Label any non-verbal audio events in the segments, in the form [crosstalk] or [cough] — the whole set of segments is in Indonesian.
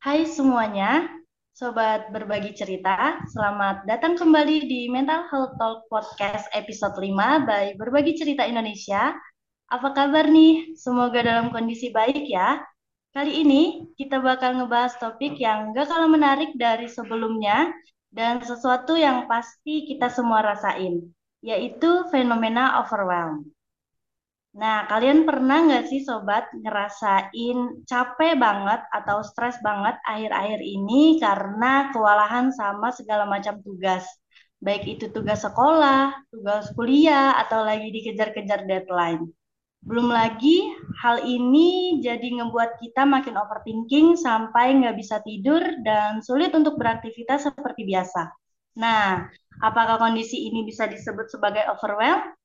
Hai semuanya, sobat berbagi cerita. Selamat datang kembali di Mental Health Talk Podcast episode 5 by Berbagi Cerita Indonesia. Apa kabar nih? Semoga dalam kondisi baik ya. Kali ini kita bakal ngebahas topik yang gak kalah menarik dari sebelumnya dan sesuatu yang pasti kita semua rasain, yaitu fenomena overwhelm. Nah, kalian pernah nggak sih sobat ngerasain capek banget atau stres banget akhir-akhir ini karena kewalahan sama segala macam tugas? Baik itu tugas sekolah, tugas kuliah, atau lagi dikejar-kejar deadline. Belum lagi hal ini jadi ngebuat kita makin overthinking sampai nggak bisa tidur dan sulit untuk beraktivitas seperti biasa. Nah, apakah kondisi ini bisa disebut sebagai overwhelm?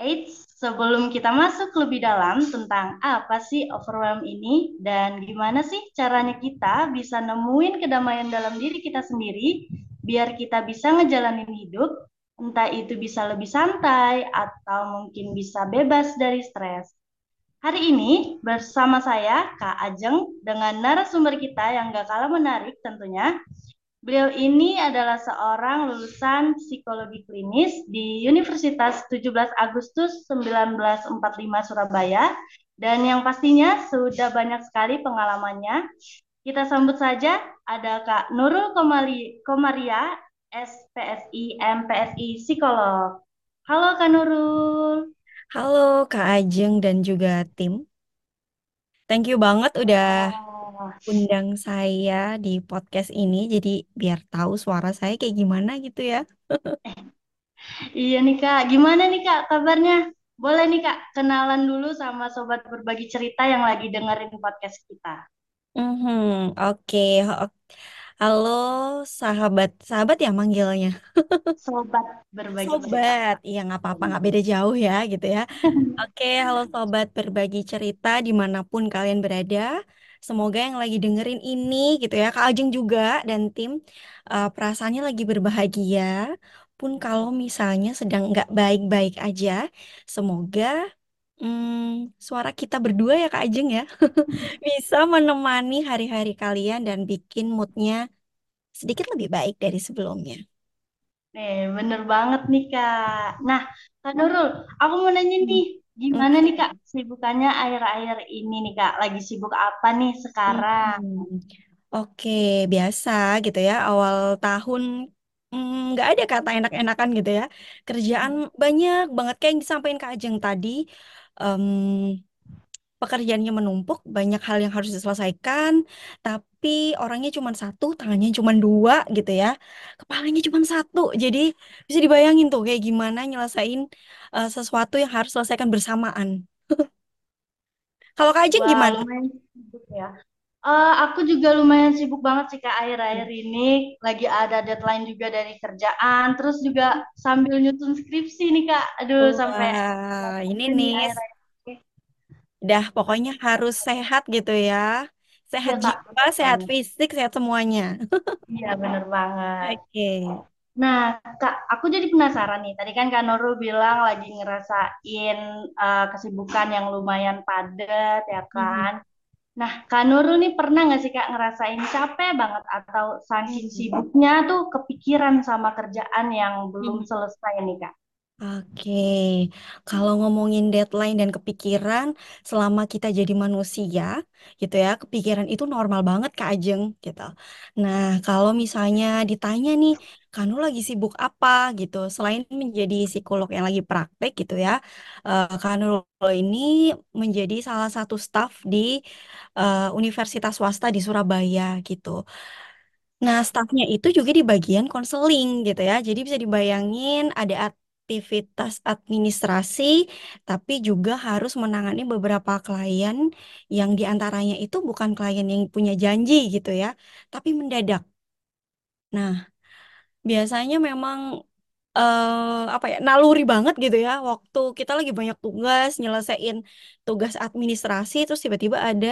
Eits, sebelum kita masuk lebih dalam tentang apa sih overwhelm ini dan gimana sih caranya kita bisa nemuin kedamaian dalam diri kita sendiri biar kita bisa ngejalanin hidup, entah itu bisa lebih santai atau mungkin bisa bebas dari stres. Hari ini bersama saya Kak Ajeng dengan narasumber kita yang gak kalah menarik tentunya, Beliau ini adalah seorang lulusan psikologi klinis di Universitas 17 Agustus 1945 Surabaya dan yang pastinya sudah banyak sekali pengalamannya. Kita sambut saja ada Kak Nurul Komali, Komaria, SPSI, MPSI Psikolog. Halo Kak Nurul. Halo Kak Ajeng dan juga tim. Thank you banget udah Undang saya di podcast ini. Jadi biar tahu suara saya kayak gimana gitu ya. [laughs] iya nih Kak, gimana nih Kak kabarnya? Boleh nih Kak, kenalan dulu sama sobat berbagi cerita yang lagi dengerin podcast kita. Mhm, Oke, Ho- Halo sahabat, sahabat ya manggilnya. [laughs] Sobat berbagi cerita. Sobat, iya nggak apa-apa, nggak beda jauh ya gitu ya. [laughs] Oke, halo sobat berbagi cerita di mana pun kalian berada. Semoga yang lagi dengerin ini gitu ya, Kak Ajeng juga dan tim eh, perasaannya lagi berbahagia. Pun kalau misalnya sedang nggak baik-baik aja, semoga hmm, suara kita berdua ya Kak Ajeng ya [laughs] bisa menemani hari-hari kalian dan bikin moodnya sedikit lebih baik dari sebelumnya. Nih, bener banget nih Kak. Nah, Kak Nurul, aku mau nanya nih, gimana nih Kak sibukannya akhir-akhir ini nih Kak? Lagi sibuk apa nih sekarang? Hmm. Oke, biasa gitu ya. Awal tahun mm, nggak ada kata enak-enakan gitu ya. Kerjaan banyak banget kayak yang disampaikan Kak Ajeng tadi. em, pekerjaannya menumpuk, banyak hal yang harus diselesaikan, tapi orangnya cuma satu, tangannya cuma dua gitu ya. Kepalanya cuma satu. Jadi bisa dibayangin tuh kayak gimana nyelesain eh, sesuatu yang harus selesaikan bersamaan. [laughs] Kalau Kak Ajeng Wah, gimana? lumayan sibuk ya. Eh, aku juga lumayan sibuk banget sih Kak akhir-akhir ini. Lagi ada deadline juga dari kerjaan, terus juga sambil nyusun skripsi nih Kak. Aduh, sampai Wah, ini nih akhir-akhir. Dah, pokoknya harus sehat gitu ya. Sehat Iya Kak, jiwa, sehat banget. fisik, sehat semuanya. Iya, bener banget. Oke. Nah, Kak, aku jadi penasaran nih. Tadi kan Kak Nurul bilang lagi ngerasain uh, kesibukan yang lumayan padat, ya Mhm. kan? Nah, Kak Nurul nih pernah nggak sih Kak ngerasain capek banget atau saking sibuknya tuh kepikiran sama kerjaan yang belum Mhm. selesai nih Kak? Oke, kalau ngomongin deadline dan kepikiran, selama kita jadi manusia, gitu ya, kepikiran itu normal banget Kak Ajeng, gitu. Nah, kalau misalnya ditanya nih, kamu lagi sibuk apa, gitu, selain menjadi psikolog yang lagi praktek, gitu ya, eh Kak ini menjadi salah satu staf di eh, Universitas Swasta di Surabaya, gitu. Nah, stafnya itu juga di bagian konseling gitu ya. Jadi bisa dibayangin ada aktivitas administrasi, tapi juga harus menangani beberapa klien yang di antaranya itu bukan klien yang punya janji gitu ya, tapi mendadak. Nah, biasanya memang eh apa ya naluri banget gitu ya waktu kita lagi banyak tugas nyelesain tugas administrasi terus tiba-tiba ada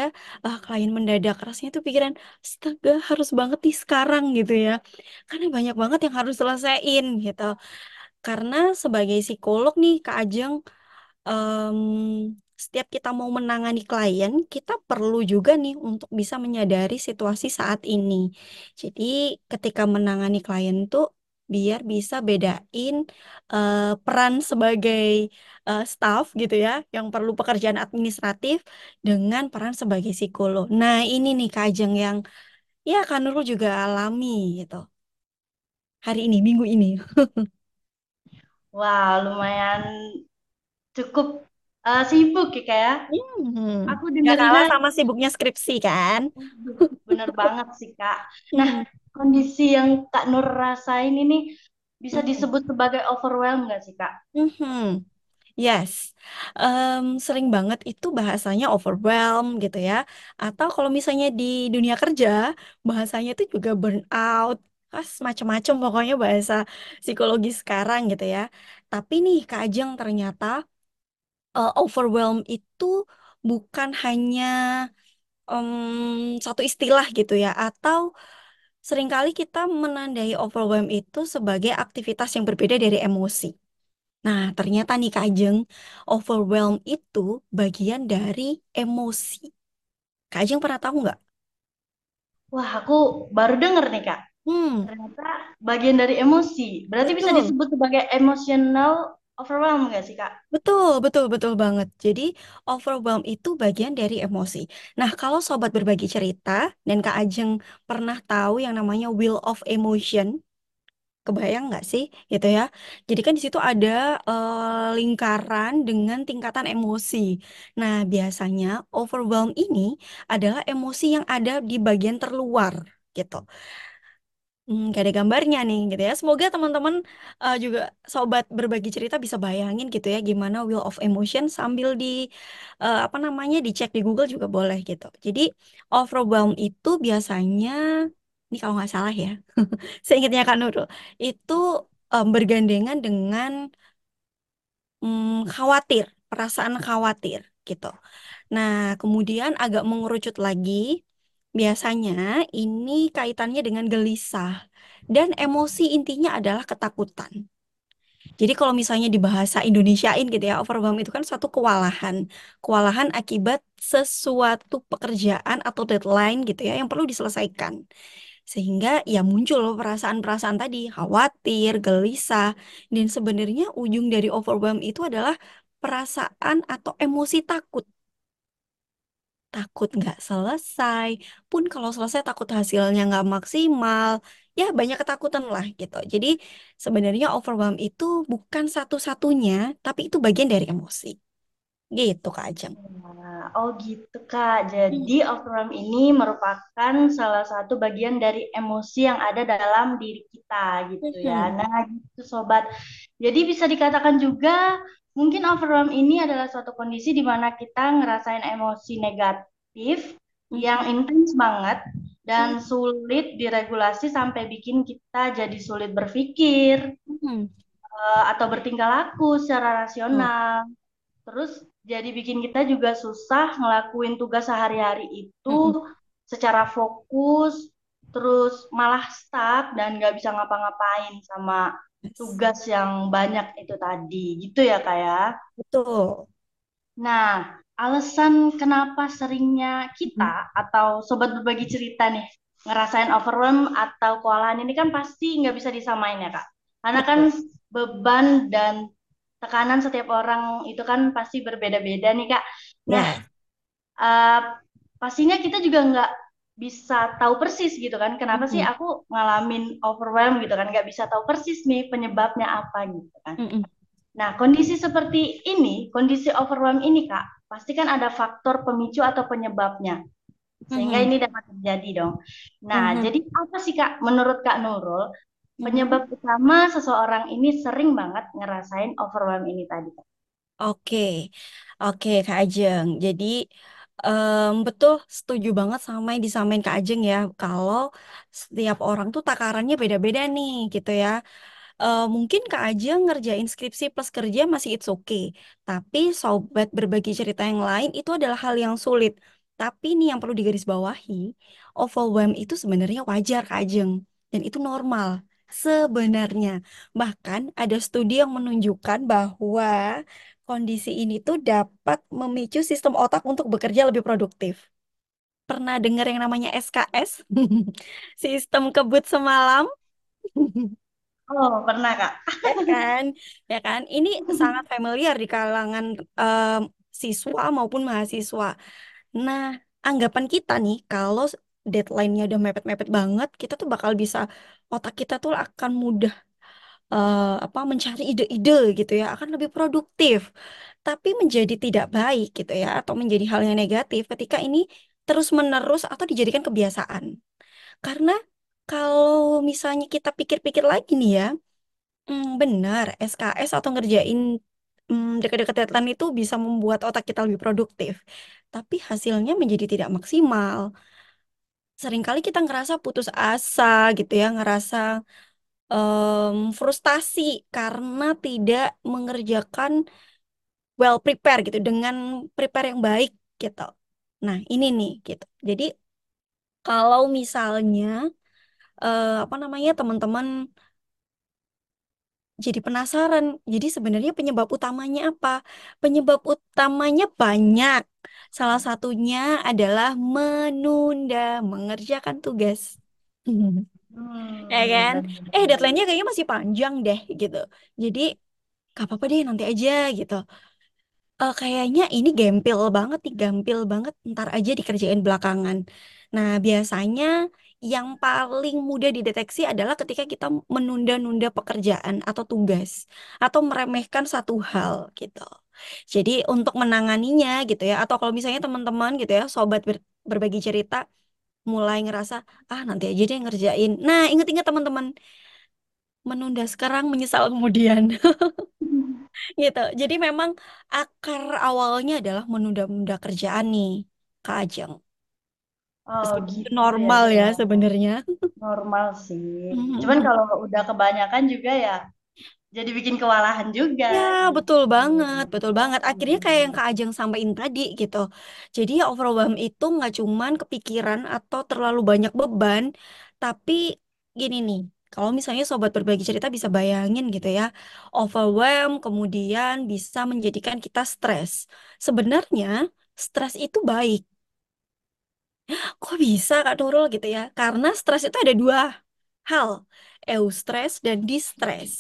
ah, klien mendadak. Rasanya tuh pikiran astaga harus banget nih sekarang gitu ya. Karena banyak banget yang harus selesaiin gitu karena sebagai psikolog nih Kak Ajeng em, setiap kita mau menangani klien, kita perlu juga nih untuk bisa menyadari situasi saat ini. Jadi, ketika menangani klien tuh biar bisa bedain eh, peran sebagai eh, staff gitu ya, yang perlu pekerjaan administratif dengan peran sebagai psikolog. Nah, ini nih Kak Ajeng yang ya Kak Nurul juga alami gitu. Hari ini, minggu ini. [laughs] Wah, lumayan cukup eh, sibuk ya kayak. Hmm, Aku Gak kalah sama sibuknya skripsi kan? [laughs] bener banget sih Kak. Nah, Hmm, kondisi yang Kak Nur rasain ini bisa hmm, disebut sebagai overwhelm nggak sih Kak? hmm. Yes, Em, sering banget itu bahasanya overwhelm gitu ya. Atau kalau misalnya di dunia kerja, bahasanya itu juga burnout, pas macam-macam pokoknya bahasa psikologi sekarang gitu ya. Tapi nih Kak Ajeng ternyata eh, overwhelm itu bukan hanya em, satu istilah gitu ya, atau sering kali kita menandai overwhelm itu sebagai aktivitas yang berbeda dari emosi. Nah, ternyata nih Kak Ajeng, overwhelm itu bagian dari emosi. Kak Ajeng pernah tahu nggak? Wah, aku baru denger nih Kak. Hmm, Ternyata bagian dari emosi. Berarti bisa betul, disebut sebagai emotional overwhelm nggak sih Kak? betul, betul, betul banget. Jadi, overwhelm itu bagian dari emosi. Nah, kalau sobat berbagi cerita dan Kak Ajeng pernah tahu yang namanya wheel of emotion, Kebayang nggak sih gitu ya? Jadi kan di situ ada eh, lingkaran dengan tingkatan emosi. Nah, biasanya overwhelm ini adalah emosi yang ada di bagian terluar gitu. Hmm, gak ada gambarnya nih gitu ya. Semoga teman-teman eh, juga sobat berbagi cerita bisa bayangin gitu ya gimana wheel of emotion sambil di eh, apa namanya dicek di Google juga boleh gitu. Jadi overwhelm itu biasanya ini kalau nggak salah ya [laughs] seingatnya Kak Nurul, itu em, bergandengan dengan mm, khawatir, perasaan khawatir gitu. Nah, kemudian agak mengerucut lagi, biasanya ini kaitannya dengan gelisah dan emosi intinya adalah ketakutan. Jadi kalau misalnya di bahasa Indonesiain gitu ya, overwhelm itu kan suatu kewalahan. Kewalahan akibat sesuatu pekerjaan atau deadline gitu ya yang perlu diselesaikan. Sehingga ya muncul perasaan-perasaan tadi, khawatir, gelisah, dan sebenarnya ujung dari overwhelm itu adalah perasaan atau emosi takut. Takut nggak selesai, pun kalau selesai takut hasilnya nggak maksimal, ya banyak ketakutan lah gitu. Jadi sebenarnya overwhelm itu bukan satu-satunya, tapi itu bagian dari emosi. Gitu Kak Ajeng. Nah, oh gitu Kak. Jadi overwhelm ini merupakan salah satu bagian dari emosi yang ada dalam diri kita gitu ya. Nah, gitu sobat. Jadi bisa dikatakan juga mungkin overwhelm ini adalah suatu kondisi di mana kita ngerasain emosi negatif yang intens banget dan Mhm. sulit diregulasi sampai bikin kita jadi sulit berpikir Mhm. eh, atau bertingkah laku secara rasional. Terus jadi bikin kita juga susah ngelakuin tugas sehari-hari itu Mhm. secara fokus, terus malah stuck dan nggak bisa ngapa-ngapain sama. Tugas yang banyak itu tadi, gitu ya kak ya. Betul. Nah, alasan kenapa seringnya kita Mhm. atau sobat berbagi cerita nih ngerasain overwhelm atau kewalahan ini kan pasti nggak bisa disamain ya kak. Karena kan beban dan tekanan setiap orang itu kan pasti berbeda-beda nih Kak. Nah, Yes. eh, pastinya kita juga nggak bisa tahu persis gitu kan, kenapa sih Mhm. aku ngalamin overwhelm gitu kan, nggak bisa tahu persis nih penyebabnya apa gitu kan. Mhm. Nah, kondisi seperti ini, kondisi overwhelm ini Kak, pasti kan ada faktor pemicu atau penyebabnya, sehingga Mhm. ini dapat terjadi dong. Nah, Mhm. jadi apa sih Kak, menurut Kak Nurul, penyebab utama seseorang ini sering banget ngerasain overwhelm ini tadi Kak? Oke, oke Kak Ajeng. Jadi em, betul setuju banget sama yang disampaikan Kak Ajeng ya. Kalau setiap orang tuh takarannya beda-beda nih gitu ya. Eh, mungkin Kak Ajeng ngerjain skripsi plus kerja masih it's okay. Tapi sobat berbagi cerita yang lain itu adalah hal yang sulit. Tapi nih yang perlu digarisbawahi, overwhelm itu sebenarnya wajar Kak Ajeng. Dan itu normal. Sebenarnya, bahkan ada studi yang menunjukkan bahwa kondisi ini tuh dapat memicu sistem otak untuk bekerja lebih produktif. Pernah dengar yang namanya SKS? [laughs] Sistem kebut semalam? Oh, pernah, Kak. Ya kan? Ya kan? Ini [laughs] sangat familiar di kalangan em, siswa maupun mahasiswa. Nah, anggapan kita nih, kalau deadline-nya udah mepet-mepet banget, kita tuh bakal bisa, otak kita tuh akan mudah eh, apa mencari ide-ide gitu ya, akan lebih produktif. Tapi menjadi tidak baik gitu ya, atau menjadi hal yang negatif ketika ini terus-menerus atau dijadikan kebiasaan. Karena kalau misalnya kita pikir-pikir lagi nih ya, hmm, benar SKS atau ngerjain hmm, dekat-dekat deadline itu bisa membuat otak kita lebih produktif. Tapi hasilnya menjadi tidak maksimal. Seringkali kita ngerasa putus asa gitu ya, ngerasa em, frustasi karena tidak mengerjakan well prepare gitu dengan prepare yang baik gitu. Nah, ini nih gitu. Jadi kalau misalnya eh, apa namanya teman-teman jadi penasaran. Jadi sebenarnya penyebab utamanya apa? Penyebab utamanya banyak. Salah satunya adalah menunda mengerjakan tugas. [laughs] Ya Hmm, kan? Eh, benar-benar. deadline-nya kayaknya masih panjang deh gitu. Jadi, gak apa-apa deh nanti aja gitu. Eh, kayaknya ini gempil banget nih, gampil banget. Ntar aja dikerjain belakangan. Nah, biasanya yang paling mudah dideteksi adalah ketika kita menunda-nunda pekerjaan atau tugas, atau meremehkan satu hal gitu. Jadi untuk menanganinya gitu ya, atau kalau misalnya teman-teman gitu ya, sobat ber- berbagi cerita, mulai ngerasa, ah nanti aja deh ngerjain. Nah, inget-inget teman-teman, menunda sekarang menyesal kemudian. [laughs] gitu. Jadi memang akar awalnya adalah menunda-nunda kerjaan nih, Kak Ajeng. Oh, gitu ya, normal ya Kak. sebenarnya. [laughs] Normal sih. Cuman kalau udah kebanyakan juga ya jadi bikin kewalahan juga Ya, betul banget, betul banget. Akhirnya kayak yang Kak Ajeng sampaikan tadi gitu. Jadi ya overwhelm itu nggak cuman kepikiran atau terlalu banyak beban, tapi gini nih, kalau misalnya sobat berbagi cerita bisa bayangin gitu ya, overwhelm kemudian bisa menjadikan kita stres. Sebenarnya stres itu baik. Kok bisa Kak Nurul gitu ya? Karena stres itu ada dua hal, eustress dan distress.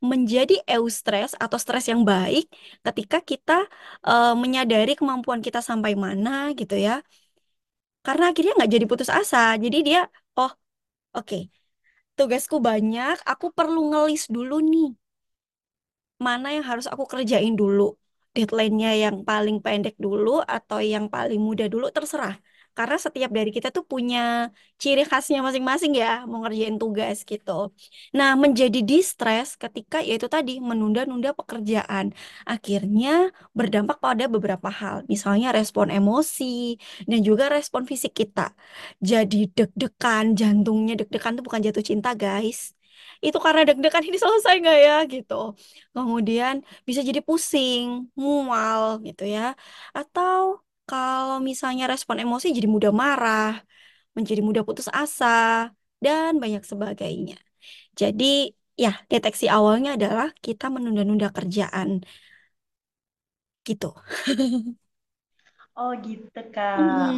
Menjadi eustress atau stres yang baik ketika kita eh, menyadari kemampuan kita sampai mana gitu ya. Karena akhirnya nggak jadi putus asa. Jadi dia, oh oke, tugasku banyak, aku perlu ngelis dulu nih mana yang harus aku kerjain dulu. Deadline-nya yang paling pendek dulu atau yang paling mudah dulu terserah. Karena setiap dari kita tuh punya ciri khasnya masing-masing ya, mau ngerjain tugas gitu. Nah, menjadi distress ketika yaitu tadi menunda-nunda pekerjaan. Akhirnya berdampak pada beberapa hal. Misalnya respon emosi dan juga respon fisik kita. Jadi deg-degan, jantungnya deg-degan tuh bukan jatuh cinta, guys. Itu karena deg-degan ini [laughs] selesai nggak ya gitu. Kemudian bisa jadi pusing, mual gitu ya. Atau kalau misalnya respon emosi jadi mudah marah, menjadi mudah putus asa, dan banyak sebagainya. Jadi ya deteksi awalnya adalah kita menunda-nunda kerjaan gitu. [laughs] Oh gitu Kak.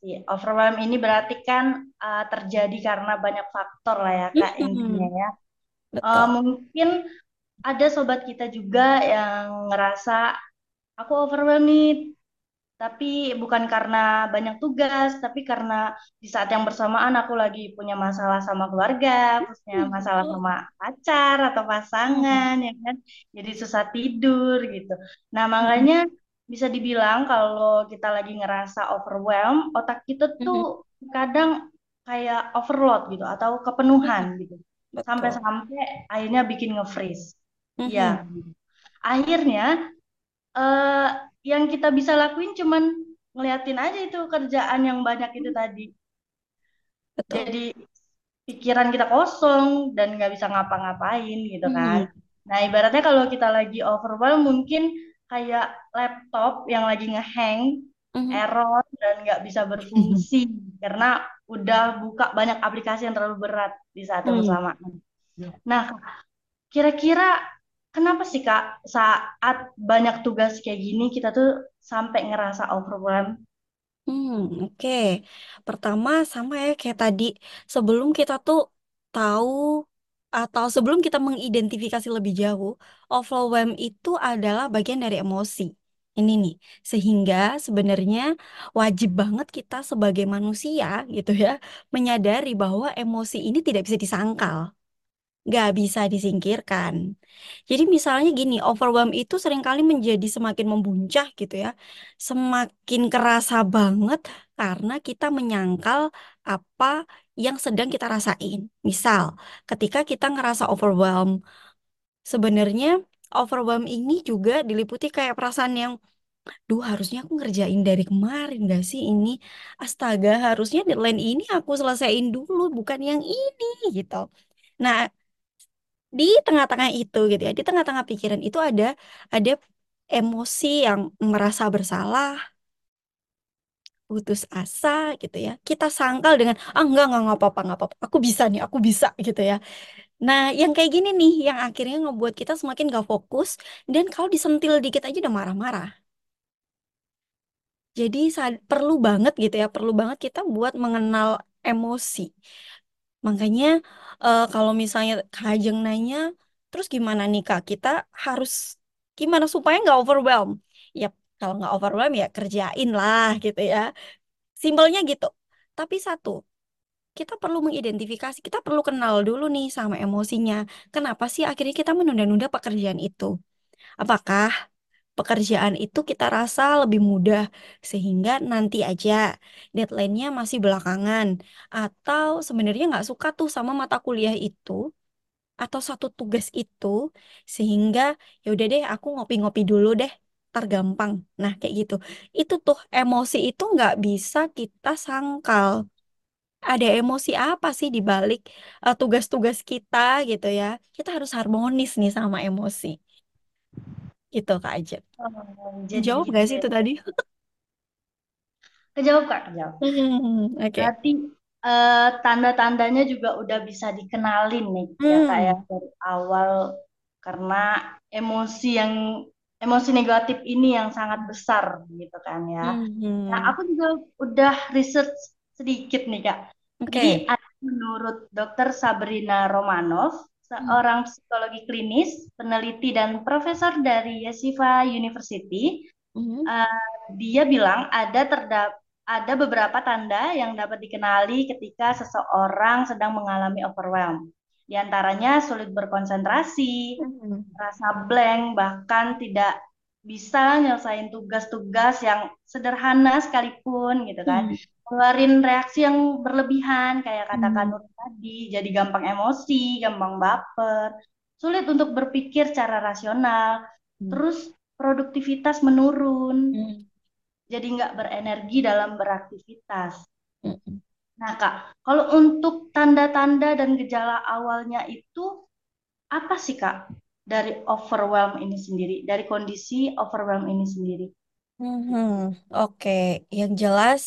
Sih. Overwhelm ini berarti kan uh, terjadi karena banyak faktor lah ya Kak intinya Mhm. ya. Uh, Betul. mungkin ada sobat kita juga yang ngerasa aku overwhelmed nih Tapi bukan karena banyak tugas, tapi karena di saat yang bersamaan aku lagi punya masalah sama keluarga, punya Mhm, masalah sama pacar atau pasangan, ya kan? Jadi susah tidur gitu. Nah, Mhm. makanya bisa dibilang kalau kita lagi ngerasa overwhelm, otak kita tuh Mhm. kadang kayak overload gitu atau kepenuhan gitu. Sampai-sampai akhirnya bikin nge-freeze. Iya. Mhm. Akhirnya eh yang kita bisa lakuin cuman ngeliatin aja itu kerjaan yang banyak itu tadi. Betul. Jadi pikiran kita kosong dan nggak bisa ngapa-ngapain gitu kan. Mhm. Nah, ibaratnya kalau kita lagi overwhelmed mungkin kayak laptop yang lagi ngehang. Mhm. error dan nggak bisa berfungsi [laughs] karena udah buka banyak aplikasi yang terlalu berat di saat yang Hmm. bersamaan. Nah, kira-kira kenapa sih Kak saat banyak tugas kayak gini kita tuh sampai ngerasa overwhelmed? Hmm, oke. Pertama sama ya kayak tadi, sebelum kita tuh tahu atau sebelum kita mengidentifikasi lebih jauh, overwhelm itu adalah bagian dari emosi. Ini nih, sehingga sebenarnya wajib banget kita sebagai manusia gitu ya, menyadari bahwa emosi ini tidak bisa disangkal nggak bisa disingkirkan. Jadi misalnya gini, overwhelm itu sering kali menjadi semakin membuncah gitu ya, semakin kerasa banget karena kita menyangkal apa yang sedang kita rasain. Misal, ketika kita ngerasa overwhelm, sebenarnya overwhelm ini juga diliputi kayak perasaan yang, duh harusnya aku ngerjain dari kemarin gak sih ini? Astaga, harusnya deadline ini aku selesaiin dulu, bukan yang ini gitu. Nah, di tengah-tengah itu gitu ya di tengah-tengah pikiran itu ada ada emosi yang merasa bersalah putus asa gitu ya. Kita sangkal dengan ah enggak enggak nggak apa-apa nggak apa-apa. Aku bisa nih aku bisa gitu ya. Nah yang kayak gini nih yang akhirnya ngebuat kita semakin gak fokus dan kalau disentil dikit aja udah marah-marah. Jadi perlu banget gitu ya perlu banget kita buat mengenal emosi. Makanya eh, kalau misalnya Kak nanya, terus gimana nih Kak? Kita harus gimana supaya nggak overwhelm? Ya kalau nggak overwhelm ya kerjain lah gitu ya. Simpelnya gitu. Tapi satu, kita perlu mengidentifikasi, kita perlu kenal dulu nih sama emosinya. Kenapa sih akhirnya kita menunda-nunda pekerjaan itu? Apakah pekerjaan itu kita rasa lebih mudah sehingga nanti aja deadline-nya masih belakangan. Atau sebenarnya nggak suka tuh sama mata kuliah itu atau satu tugas itu sehingga ya udah deh aku ngopi-ngopi dulu deh tergampang. Nah kayak gitu. Itu tuh emosi itu nggak bisa kita sangkal. Ada emosi apa sih di balik eh, tugas-tugas kita gitu ya? Kita harus harmonis nih sama emosi gitu Kak Ajeng Oh, jadi Jawab gitu gak sih ya. itu tadi? Kejawab Kak, kejawab. [laughs] Hmm, oke. Berarti eh, tanda-tandanya juga udah bisa dikenalin nih ya kayak Hmm, dari awal karena emosi yang emosi negatif ini yang sangat besar gitu kan ya. Nah, hmm, aku juga udah research sedikit nih Kak. Jadi oke. ada menurut Dr. Sabrina Romanov, seorang psikologi klinis, peneliti dan profesor dari Yeshiva University, hmm, eh, dia bilang ada terdap ada beberapa tanda yang dapat dikenali ketika seseorang sedang mengalami overwhelm. Di antaranya sulit berkonsentrasi, hmm, rasa blank, bahkan tidak bisa nyelesain tugas-tugas yang sederhana sekalipun gitu kan. hmm, Keluarin reaksi yang berlebihan kayak kata hmm, Kanur tadi, jadi gampang emosi, gampang baper, sulit untuk berpikir secara rasional, hmm, terus produktivitas menurun, hmm, jadi nggak berenergi dalam beraktivitas. hmm. Nah, Kak, kalau untuk tanda-tanda dan gejala awalnya itu apa sih, Kak, dari overwhelm ini sendiri, dari kondisi overwhelm ini sendiri? Hmm, Oke, Yang jelas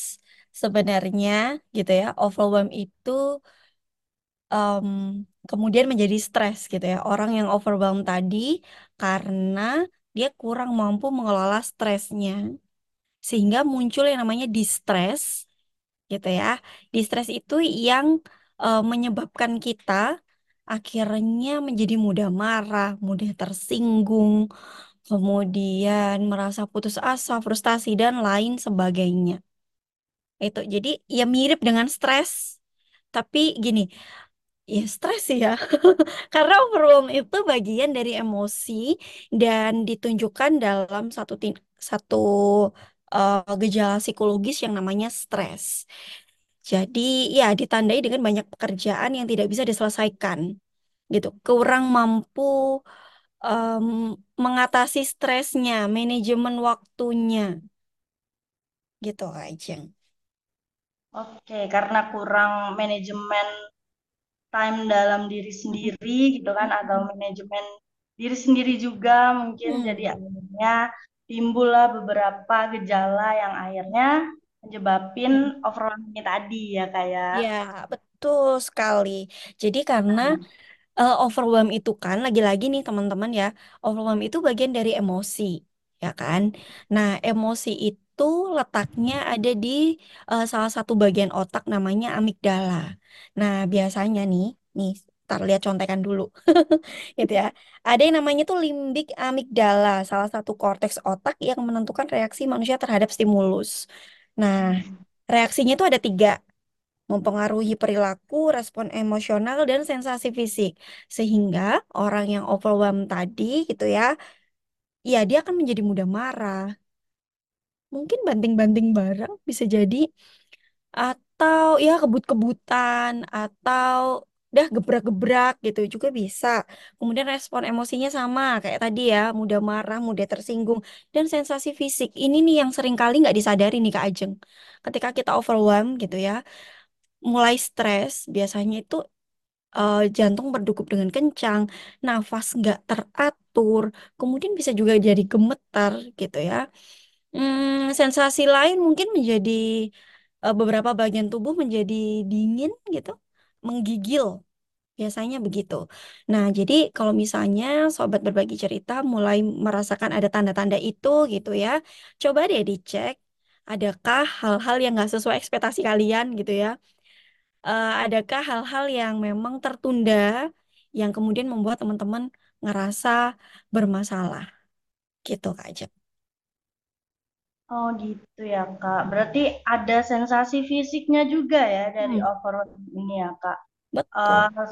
sebenarnya gitu ya, overwhelm itu em, kemudian menjadi stres gitu ya. Orang yang overwhelm tadi karena dia kurang mampu mengelola stresnya, sehingga muncul yang namanya distress gitu ya. Distress itu yang eh, menyebabkan kita akhirnya menjadi mudah marah, mudah tersinggung, kemudian merasa putus asa, frustasi, dan lain sebagainya. Itu jadi ya mirip dengan stres, tapi gini, ya stres ya, [laughs] karena overwhelm itu bagian dari emosi dan ditunjukkan dalam satu satu eh, gejala psikologis yang namanya stres. Jadi ya ditandai dengan banyak pekerjaan yang tidak bisa diselesaikan gitu, kurang mampu em, mengatasi stresnya, manajemen waktunya gitu aja. Oke, karena kurang manajemen time dalam diri sendiri gitu kan, atau manajemen diri sendiri juga mungkin jadi Hmm. akhirnya timbullah beberapa gejala yang akhirnya menyebabin overwhelm ini tadi ya kayak. Ya, betul sekali. Jadi karena eh, overwhelm itu kan lagi-lagi nih teman-teman ya, overwhelm itu bagian dari emosi, ya kan? Nah, emosi itu letaknya ada di eh, salah satu bagian otak namanya amigdala. Nah, biasanya nih, nih, tar lihat contekan dulu, [laughs] gitu ya. Ada yang namanya tuh limbik amigdala, salah satu korteks otak yang menentukan reaksi manusia terhadap stimulus. Nah, reaksinya itu ada tiga mempengaruhi perilaku, respon emosional, dan sensasi fisik. Sehingga orang yang overwhelmed tadi gitu ya, ya dia akan menjadi mudah marah. Mungkin banting-banting barang bisa jadi, atau ya kebut-kebutan, atau dah gebrak-gebrak gitu juga bisa. Kemudian respon emosinya sama kayak tadi ya, mudah marah, mudah tersinggung, dan sensasi fisik. Ini nih yang sering kali nggak disadari nih Kak Ajeng. Ketika kita overwhelmed gitu ya, mulai stres, biasanya itu eh, jantung berdegup dengan kencang, nafas nggak teratur, kemudian bisa juga jadi gemetar gitu ya. Hmm, sensasi lain mungkin menjadi eh, beberapa bagian tubuh menjadi dingin gitu, menggigil. Biasanya begitu. Nah, jadi kalau misalnya sobat berbagi cerita mulai merasakan ada tanda-tanda itu gitu ya, coba deh dicek adakah hal-hal yang nggak sesuai ekspektasi kalian gitu ya eh, adakah hal-hal yang memang tertunda yang kemudian membuat teman-teman ngerasa bermasalah gitu Kak Ajeng. Oh gitu ya Kak. Berarti ada sensasi fisiknya juga ya dari Hmm, overload ini ya Kak. betul. Eh,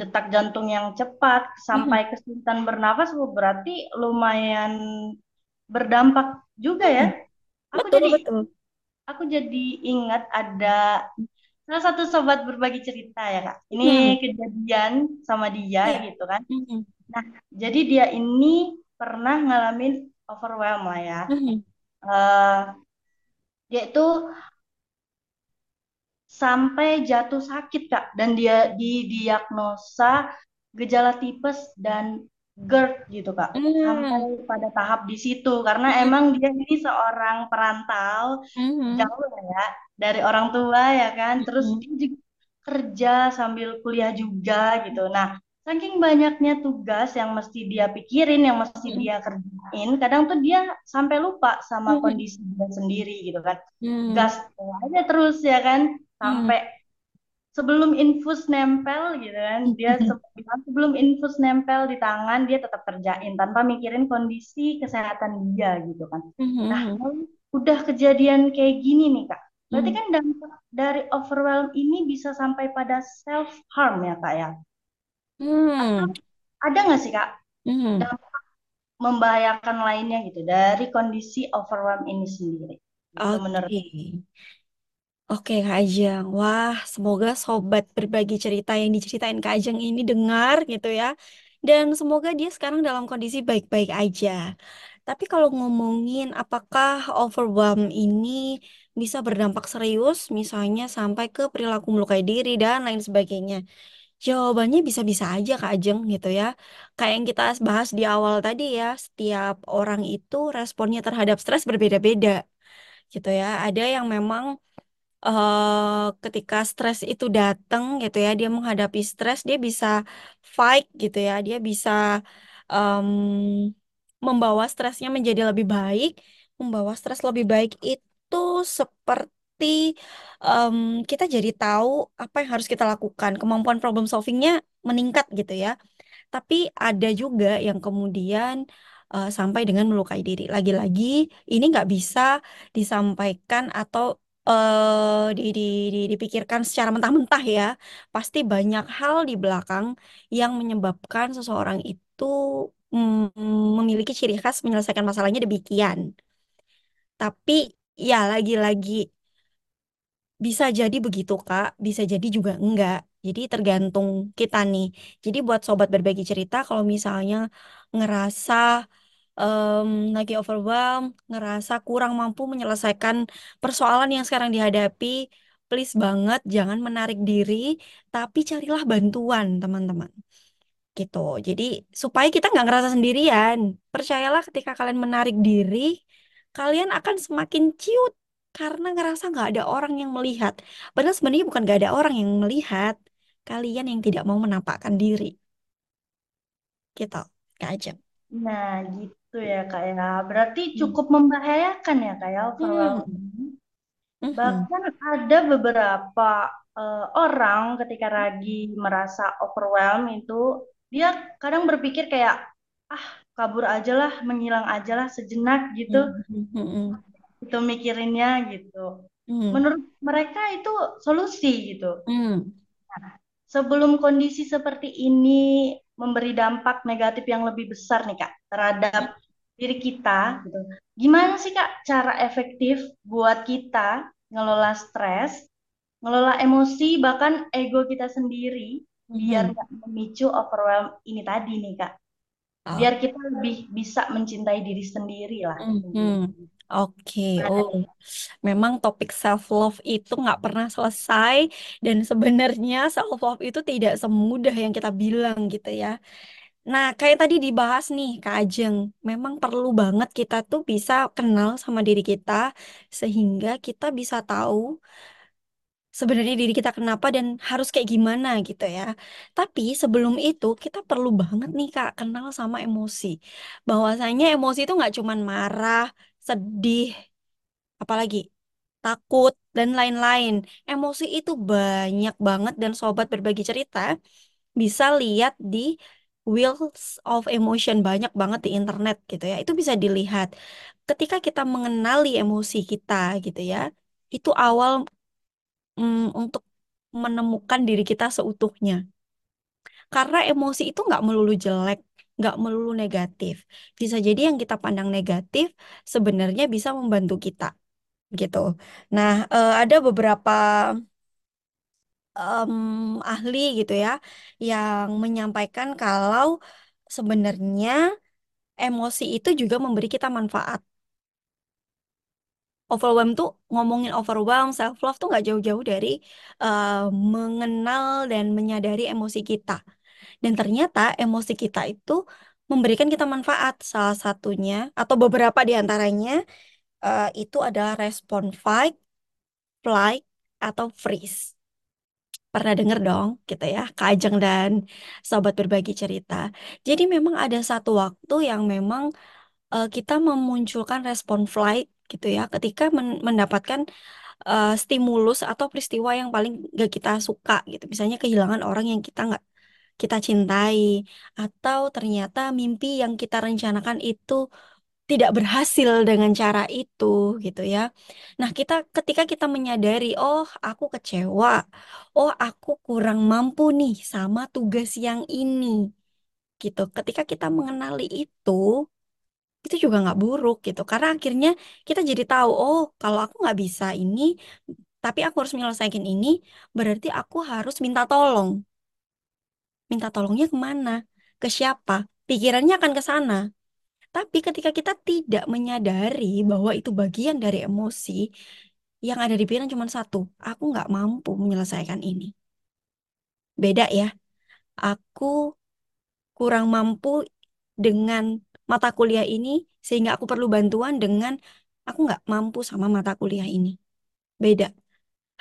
detak jantung yang cepat Mhm, sampai kesulitan bernafas oh, berarti lumayan berdampak juga ya. mhm, Aku betul jadi betul. aku jadi ingat ada salah satu sobat berbagi cerita ya Kak. Ini Hmm, kejadian sama dia ya. gitu kan. Mhm, Nah, jadi dia ini pernah ngalamin overwhelm lah ya. mhm, Eh, dia itu sampai jatuh sakit Kak dan dia didiagnosa gejala tipes dan GERD gitu Kak. Sampai hmm, pada tahap di situ karena mhm, emang dia ini seorang perantau mhm, jauh ya dari orang tua ya kan. Terus mhm, dia juga kerja sambil kuliah juga gitu. Nah, saking banyaknya tugas yang mesti dia pikirin, yang mesti mhm, dia kerjain, kadang tuh dia sampai lupa sama mhm, kondisi dia sendiri gitu kan. mhm, Gas aja terus ya kan, mhm, sampai sebelum infus nempel gitu kan, dia bilang sebelum infus nempel di tangan dia tetap kerjain tanpa mikirin kondisi kesehatan dia gitu kan. Nah, mhm, kalau udah kejadian kayak gini nih Kak, berarti mhm, kan dampak dari overwhelm ini bisa sampai pada self harm ya Kak ya. Mhm, ada nggak sih Kak mhm. dampak membahayakan lainnya gitu dari kondisi overwhelm ini sendiri? Itu menurut. Oke. Oke Kak Ajeng, wah semoga sobat berbagi cerita yang diceritain Kak Ajeng ini dengar gitu ya. Dan semoga dia sekarang dalam kondisi baik-baik aja. Tapi kalau ngomongin apakah overwhelm ini bisa berdampak serius, misalnya sampai ke perilaku melukai diri dan lain sebagainya. Jawabannya bisa-bisa aja Kak Ajeng gitu ya. Kayak yang kita bahas di awal tadi ya, setiap orang itu responnya terhadap stres berbeda-beda gitu ya. Ada yang memang eh ketika stres itu datang gitu ya, dia menghadapi stres, dia bisa fight gitu ya, dia bisa em, membawa stresnya menjadi lebih baik, membawa stres lebih baik itu seperti em, kita jadi tahu apa yang harus kita lakukan, kemampuan problem solvingnya meningkat gitu ya. Tapi ada juga yang kemudian eh, sampai dengan melukai diri. Lagi-lagi ini nggak bisa disampaikan atau eh, di, di, di- dipikirkan secara mentah-mentah ya. Pasti banyak hal di belakang yang menyebabkan seseorang itu mm, memiliki ciri khas menyelesaikan masalahnya demikian. Tapi ya lagi-lagi bisa jadi begitu, Kak. Bisa jadi juga enggak. Jadi tergantung kita nih. Jadi buat sobat berbagi cerita, kalau misalnya ngerasa em, lagi overwhelmed, ngerasa kurang mampu menyelesaikan persoalan yang sekarang dihadapi, please banget jangan menarik diri, tapi carilah bantuan, teman-teman. gitu. Jadi supaya kita nggak ngerasa sendirian. Percayalah ketika kalian menarik diri, kalian akan semakin ciut karena ngerasa nggak ada orang yang melihat. Padahal sebenarnya bukan nggak ada orang yang melihat, kalian yang tidak mau menampakkan diri. Gitu, Kak Ajeng. Nah, gitu ya Kak ya. Berarti Hmm. cukup membahayakan ya Kak ya Hmm. ini. Mhm. Bahkan ada beberapa eh, orang ketika lagi merasa overwhelm itu, dia kadang berpikir kayak, ah kabur aja lah, menghilang aja lah sejenak gitu. Mhm. Mhm. Itu mikirinnya gitu. Mhm. Menurut mereka itu solusi gitu. Mhm. Sebelum kondisi seperti ini memberi dampak negatif yang lebih besar nih Kak terhadap diri kita gitu. Gimana sih Kak cara efektif buat kita ngelola stres, ngelola emosi bahkan ego kita sendiri biar Mhm. nggak memicu overwhelm ini tadi nih Kak. Biar kita lebih bisa mencintai diri sendiri lah Mhm. Oke, oh, memang topik self love itu nggak pernah selesai dan sebenarnya self love itu tidak semudah yang kita bilang gitu ya. Nah, kayak tadi dibahas nih, Kak Ajeng, memang perlu banget kita tuh bisa kenal sama diri kita sehingga kita bisa tahu sebenarnya diri kita kenapa dan harus kayak gimana gitu ya. Tapi sebelum itu kita perlu banget nih Kak kenal sama emosi. Bahwasanya emosi itu nggak cuman marah, sedih, apalagi takut dan lain-lain. Emosi itu banyak banget dan sobat berbagi cerita bisa lihat di Wheels of Emotion banyak banget di internet gitu ya. Itu bisa dilihat. Ketika kita mengenali emosi kita gitu ya, itu awal mm, untuk menemukan diri kita seutuhnya. Karena emosi itu nggak melulu jelek, nggak melulu negatif. Bisa jadi yang kita pandang negatif sebenarnya bisa membantu kita gitu. Nah, eh, ada beberapa em, ahli gitu ya yang menyampaikan kalau sebenarnya emosi itu juga memberi kita manfaat. Overwhelm tuh ngomongin overwhelm, self love tuh nggak jauh-jauh dari eh, mengenal dan menyadari emosi kita. Dan ternyata emosi kita itu memberikan kita manfaat. Salah satunya atau beberapa di antaranya eh, itu adalah respon fight, flight, atau freeze. Pernah denger dong gitu ya, Kak dan sobat berbagi cerita. Jadi memang ada satu waktu yang memang eh, kita memunculkan respon flight gitu ya, ketika men- mendapatkan eh, stimulus atau peristiwa yang paling gak kita suka gitu. Misalnya kehilangan orang yang kita nggak kita cintai, atau ternyata mimpi yang kita rencanakan itu tidak berhasil dengan cara itu gitu ya. Nah, kita ketika kita menyadari, oh, aku kecewa. Oh, aku kurang mampu nih sama tugas yang ini gitu. Ketika kita mengenali itu, itu juga nggak buruk gitu. Karena akhirnya kita jadi tahu, oh, kalau aku nggak bisa ini, tapi aku harus menyelesaikan ini, berarti aku harus minta tolong. Minta tolongnya ke mana? Ke siapa? Pikirannya akan ke sana. Tapi ketika kita tidak menyadari bahwa itu bagian dari emosi, yang ada di pikiran cuma satu, aku nggak mampu menyelesaikan ini. Beda ya, aku kurang mampu dengan mata kuliah ini, sehingga aku perlu bantuan dengan aku nggak mampu sama mata kuliah ini. Beda,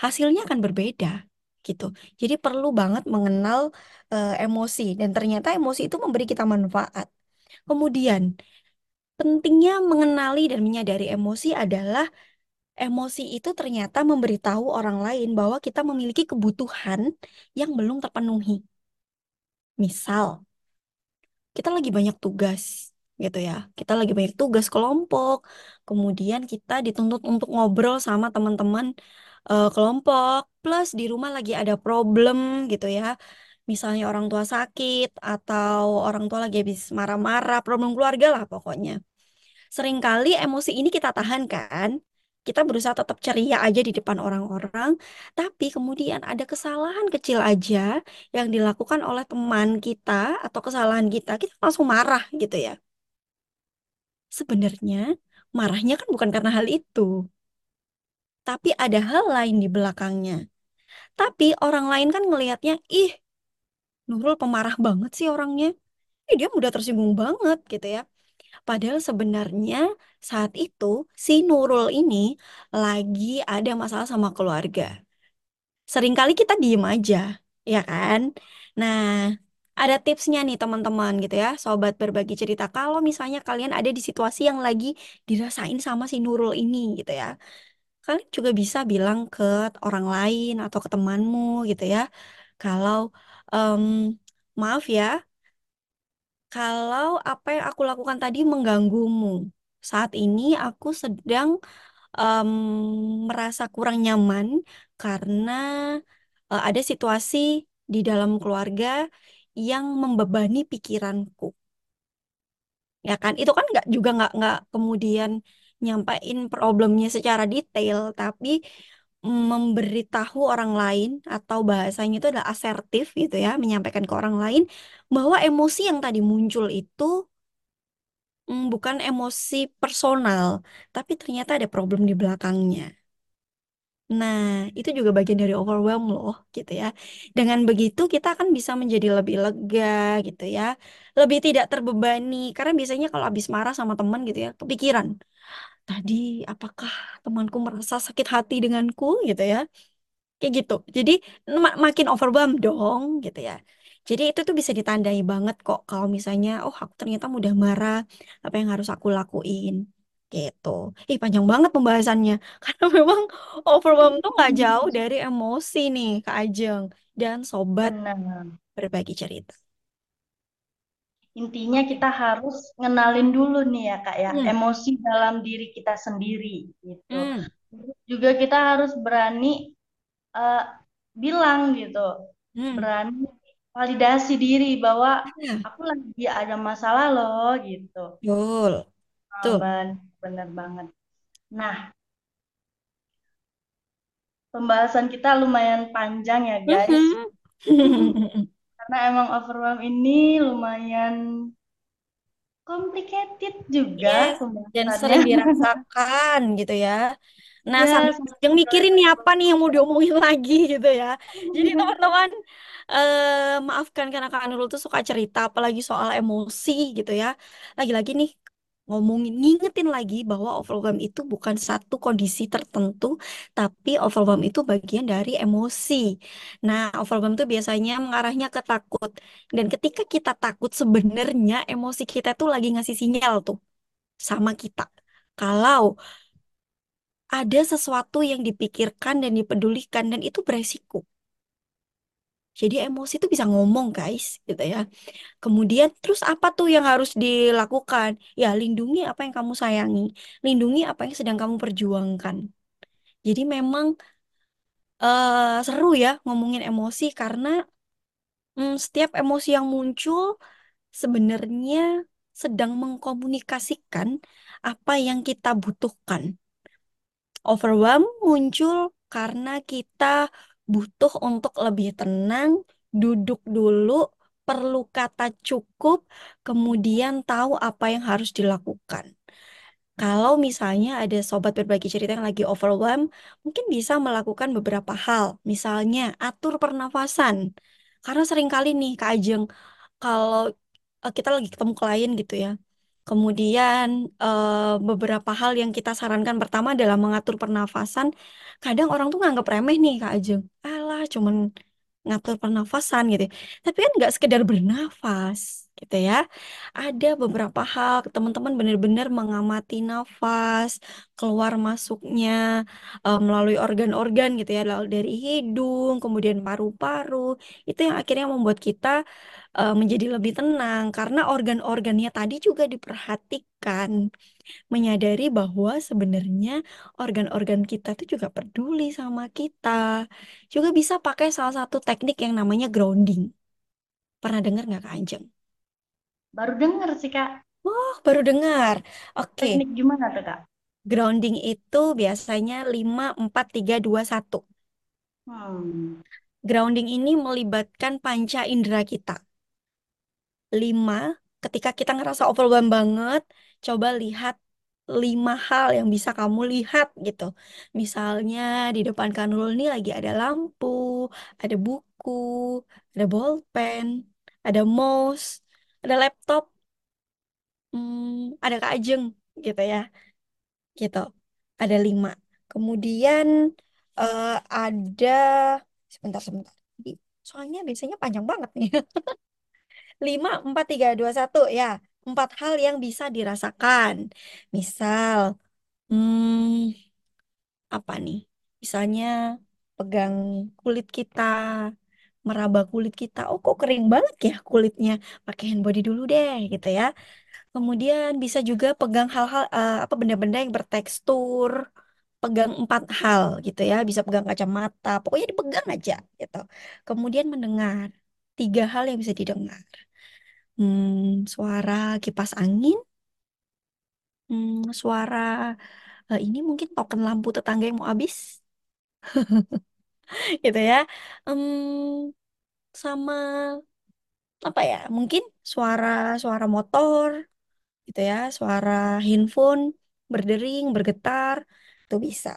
hasilnya akan berbeda gitu. Jadi perlu banget mengenal eh, emosi, dan ternyata emosi itu memberi kita manfaat. Kemudian, pentingnya mengenali dan menyadari emosi adalah Emosi itu ternyata memberitahu orang lain bahwa kita memiliki kebutuhan yang belum terpenuhi. Misal, kita lagi banyak tugas, gitu ya. Kita lagi banyak tugas kelompok, kemudian kita dituntut untuk ngobrol sama teman-teman eh, kelompok, plus di rumah lagi ada problem, gitu ya. Misalnya orang tua sakit atau orang tua lagi habis marah-marah, problem keluarga lah pokoknya. Seringkali emosi ini kita tahan kan? Kita berusaha tetap ceria aja di depan orang-orang, tapi kemudian ada kesalahan kecil aja yang dilakukan oleh teman kita atau kesalahan kita, kita langsung marah gitu ya. Sebenarnya marahnya kan bukan karena hal itu, tapi ada hal lain di belakangnya. Tapi orang lain kan ngelihatnya, ih Nurul pemarah banget sih orangnya. Eh, dia mudah tersinggung banget gitu ya. Padahal sebenarnya saat itu si Nurul ini lagi ada masalah sama keluarga. Seringkali kita diem aja, ya kan? Nah, ada tipsnya nih teman-teman gitu ya, sobat berbagi cerita. Kalau misalnya kalian ada di situasi yang lagi dirasain sama si Nurul ini gitu ya. Kalian juga bisa bilang ke orang lain atau ke temanmu gitu ya. Kalau em, maaf ya, kalau apa yang aku lakukan tadi mengganggumu. Saat ini aku sedang em, merasa kurang nyaman karena eh, ada situasi di dalam keluarga yang membebani pikiranku. Ya kan? Itu kan nggak juga nggak nggak kemudian nyampain problemnya secara detail, tapi memberitahu orang lain atau bahasanya itu adalah asertif gitu ya, menyampaikan ke orang lain bahwa emosi yang tadi muncul itu mm, bukan emosi personal, tapi ternyata ada problem di belakangnya. Nah, itu juga bagian dari overwhelm loh, gitu ya. Dengan begitu kita akan bisa menjadi lebih lega, gitu ya. Lebih tidak terbebani. Karena biasanya kalau habis marah sama teman gitu ya, kepikiran. Tadi apakah temanku merasa sakit hati denganku, gitu ya. Kayak gitu. Jadi ma- makin overwhelmed dong, gitu ya. Jadi itu tuh bisa ditandai banget kok kalau misalnya, oh aku ternyata mudah marah, apa yang harus aku lakuin. Gitu. Ih, panjang banget pembahasannya. [laughs] Karena memang overwhelmed tuh nggak jauh [laughs] dari emosi nih, Kak Ajeng. Dan sobat Benar. berbagi cerita. Intinya kita harus ngenalin dulu nih ya Kak ya, Hmm, emosi dalam diri kita sendiri gitu. hmm, Terus Juga kita harus berani eh, bilang gitu, hmm. berani validasi diri bahwa Ya, aku lagi ada masalah loh gitu. betul. Tuh. ben- bener banget. Nah, pembahasan kita lumayan panjang ya guys, Mhm. [laughs] karena emang overwhelm ini lumayan complicated juga Yes, dan pembahasannya. sering dirasakan [laughs] gitu ya. Nah, Ya, sambil sama yang mikirin nih apa nih yang mau diomongin [laughs] lagi gitu ya. Jadi teman-teman, eh, maafkan karena Kak Nurul tuh suka cerita, apalagi soal emosi gitu ya. Lagi-lagi nih, ngomongin, ngingetin lagi bahwa overwhelm itu bukan satu kondisi tertentu, tapi overwhelm itu bagian dari emosi. Nah, overwhelm itu biasanya mengarahnya ke takut. Dan ketika kita takut, sebenarnya emosi kita tuh lagi ngasih sinyal tuh sama kita. Kalau ada sesuatu yang dipikirkan dan dipedulikan dan itu beresiko. Jadi emosi itu bisa ngomong guys, gitu ya. Kemudian terus apa tuh yang harus dilakukan? Ya lindungi apa yang kamu sayangi, lindungi apa yang sedang kamu perjuangkan. Jadi memang eh, seru ya ngomongin emosi karena mm, setiap emosi yang muncul sebenarnya sedang mengkomunikasikan apa yang kita butuhkan. Overwhelm muncul karena kita butuh untuk lebih tenang, duduk dulu, perlu kata cukup, kemudian tahu apa yang harus dilakukan. Kalau misalnya ada sobat berbagi cerita yang lagi overwhelm, mungkin bisa melakukan beberapa hal. Misalnya, atur pernafasan. Karena sering kali nih, Kak Ajeng, kalau eh, kita lagi ketemu klien gitu ya. Kemudian eh, beberapa hal yang kita sarankan pertama adalah mengatur pernafasan. Kadang orang tuh nganggap remeh nih Kak Ajeng. Alah, cuman ngatur pernafasan gitu. ya. Tapi kan nggak sekedar bernafas gitu ya. Ada beberapa hal teman-teman benar-benar mengamati nafas, keluar masuknya eh, melalui organ-organ gitu ya, lalu dari hidung, kemudian paru-paru. Itu yang akhirnya membuat kita eh, menjadi lebih tenang karena organ-organnya tadi juga diperhatikan, menyadari bahwa sebenarnya organ-organ kita itu juga peduli sama kita. Juga bisa pakai salah satu teknik yang namanya grounding. Pernah dengar nggak Kak Anjeng? baru denger sih Kak. Oh, baru dengar. Oke, Teknik gimana tuh Kak? grounding itu biasanya lima empat tiga dua satu. Hmm. Grounding ini melibatkan panca indera kita. Lima, ketika kita ngerasa overwhelmed banget, coba lihat lima hal yang bisa kamu lihat gitu. Misalnya di depan Kanul ini lagi ada lampu, ada buku, ada bolpen, ada mouse, ada laptop, hmm, ada kajeng gitu ya, gitu. Ada lima. Kemudian eh, ada sebentar sebentar. Soalnya biasanya panjang banget nih. [laughs] Lima, empat, tiga, dua, satu. Ya, empat hal yang bisa dirasakan. Misal, hmm, apa nih? Misalnya pegang kulit kita, meraba kulit kita. Oh, kok kering banget ya kulitnya? Pakai hand body dulu deh, gitu ya. Kemudian bisa juga pegang hal-hal eh, apa benda-benda yang bertekstur. Pegang empat hal gitu ya. Bisa pegang kacamata. Pokoknya dipegang aja gitu. Kemudian mendengar. Tiga hal yang bisa didengar. Hmm, suara kipas angin, hmm, suara eh, ini mungkin token lampu tetangga yang mau habis, [laughs] gitu ya. Hmm, sama apa ya? Mungkin suara suara motor, gitu ya, suara handphone berdering, bergetar, itu bisa.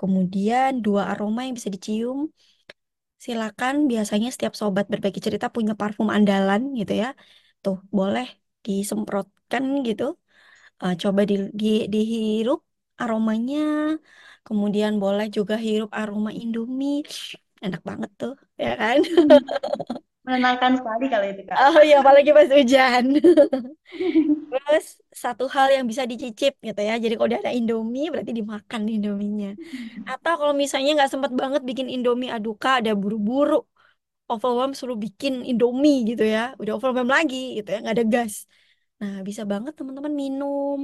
Kemudian dua aroma yang bisa dicium. Silakan, biasanya setiap sobat berbagi cerita punya parfum andalan gitu ya. Tuh, boleh disemprotkan gitu Eh, coba di, di, dihirup aromanya, kemudian boleh juga hirup aroma Indomie. Enak banget tuh, ya kan? Hmm, [laughs] menenangkan sekali kalau itu, Kak. Oh iya, apalagi pas hujan. [laughs] Terus satu hal yang bisa dicicip gitu ya. Jadi kalau udah ada Indomie, berarti dimakan Indominya. [laughs] Atau kalau misalnya nggak sempat banget bikin Indomie aduka, ada buru-buru, overwhelm suruh bikin Indomie gitu ya. Udah overwhelm lagi gitu ya, nggak ada gas. Nah, bisa banget teman-teman minum.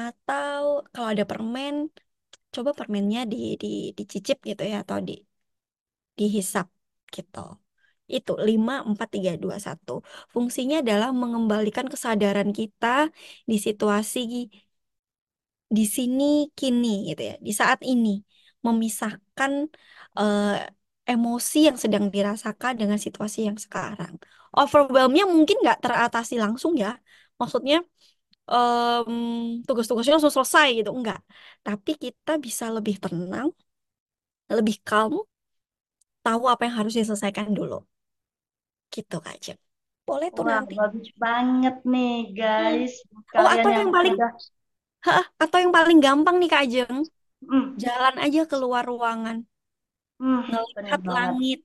Atau kalau ada permen, coba permennya di, di, dicicip gitu ya, atau di, dihisap gitu. Itu lima empat tiga dua satu Fungsinya adalah mengembalikan kesadaran kita di situasi di sini kini gitu ya, di saat ini. Memisahkan eh, emosi yang sedang dirasakan dengan situasi yang sekarang. Overwhelmnya mungkin nggak teratasi langsung ya. Maksudnya em, tugas-tugasnya langsung selesai gitu, enggak. Tapi kita bisa lebih tenang, lebih calm, tahu apa yang harus diselesaikan dulu. Gitu Kak Cem. Boleh tuh Wah, nanti. bagus banget nih, Hmm. guys. Oh, Kalian atau yang yang paling udah, Hah, atau yang paling gampang nih Kak Jeng, hmm, jalan aja keluar ruangan, hmm, ngelihat langit,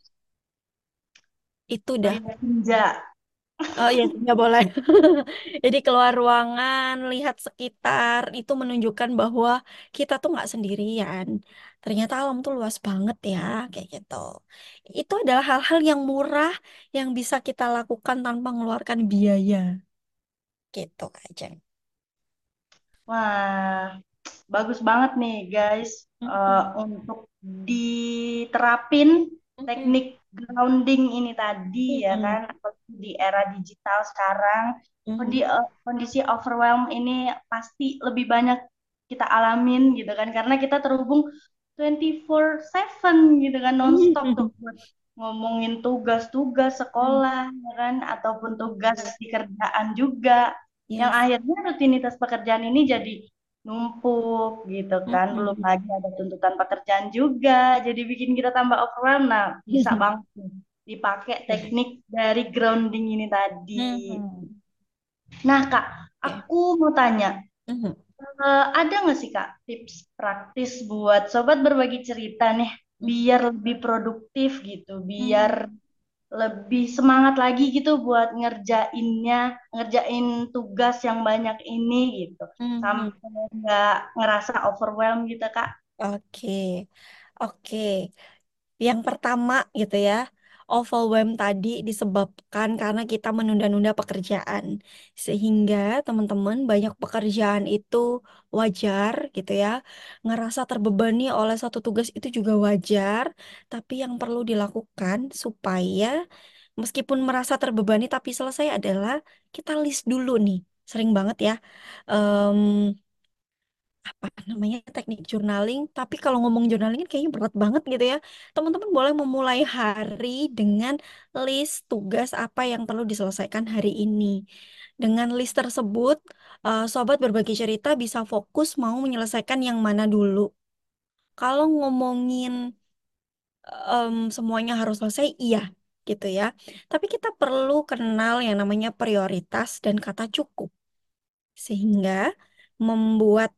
itu dah. Senja. Oh iya, nggak boleh. [laughs] Jadi keluar ruangan, lihat sekitar, itu menunjukkan bahwa kita tuh nggak sendirian. Ternyata alam tuh luas banget ya, kayak gitu. Itu adalah hal-hal yang murah yang bisa kita lakukan tanpa mengeluarkan biaya, gitu Kak. Wah, bagus banget nih, guys. Mhm, untuk diterapin teknik grounding ini tadi, ya kan? Di era digital sekarang, mhm, eh, kondisi overwhelm ini pasti lebih banyak kita alamin gitu kan, karena kita terhubung 24/7 gitu kan, nonstop tuh mhm, buat ngomongin tugas-tugas sekolah, ya kan? Ataupun tugas di kerjaan juga. Yang akhirnya rutinitas pekerjaan ini jadi numpuk gitu kan belum Mhm. lagi ada tuntutan pekerjaan juga jadi bikin kita tambah overwhelmed nah bisa banget dipakai teknik dari grounding ini tadi Mhm. nah kak aku mau tanya Mhm. eh, ada nggak sih kak tips praktis buat sobat berbagi cerita nih biar lebih produktif gitu biar Mhm. Lebih semangat lagi gitu buat ngerjainnya, ngerjain tugas yang banyak ini gitu. Mhm. Sampai nggak ngerasa overwhelmed gitu, Kak. Oke, oke. Yang pertama gitu ya, overwhelm tadi disebabkan karena kita menunda-nunda pekerjaan. Sehingga teman-teman banyak pekerjaan itu wajar gitu ya. Ngerasa terbebani oleh satu tugas itu juga wajar. Tapi yang perlu dilakukan supaya meskipun merasa terbebani tapi selesai adalah kita list dulu nih. Sering banget ya. em, apa namanya teknik journaling. Tapi kalau ngomong journaling kayaknya berat banget gitu ya. Teman-teman boleh memulai hari dengan list tugas apa yang perlu diselesaikan hari ini. Dengan list tersebut, eh, sobat berbagi cerita bisa fokus mau menyelesaikan yang mana dulu. Kalau ngomongin em, semuanya harus selesai, iya gitu ya. Tapi kita perlu kenal yang namanya prioritas dan kata cukup. Sehingga membuat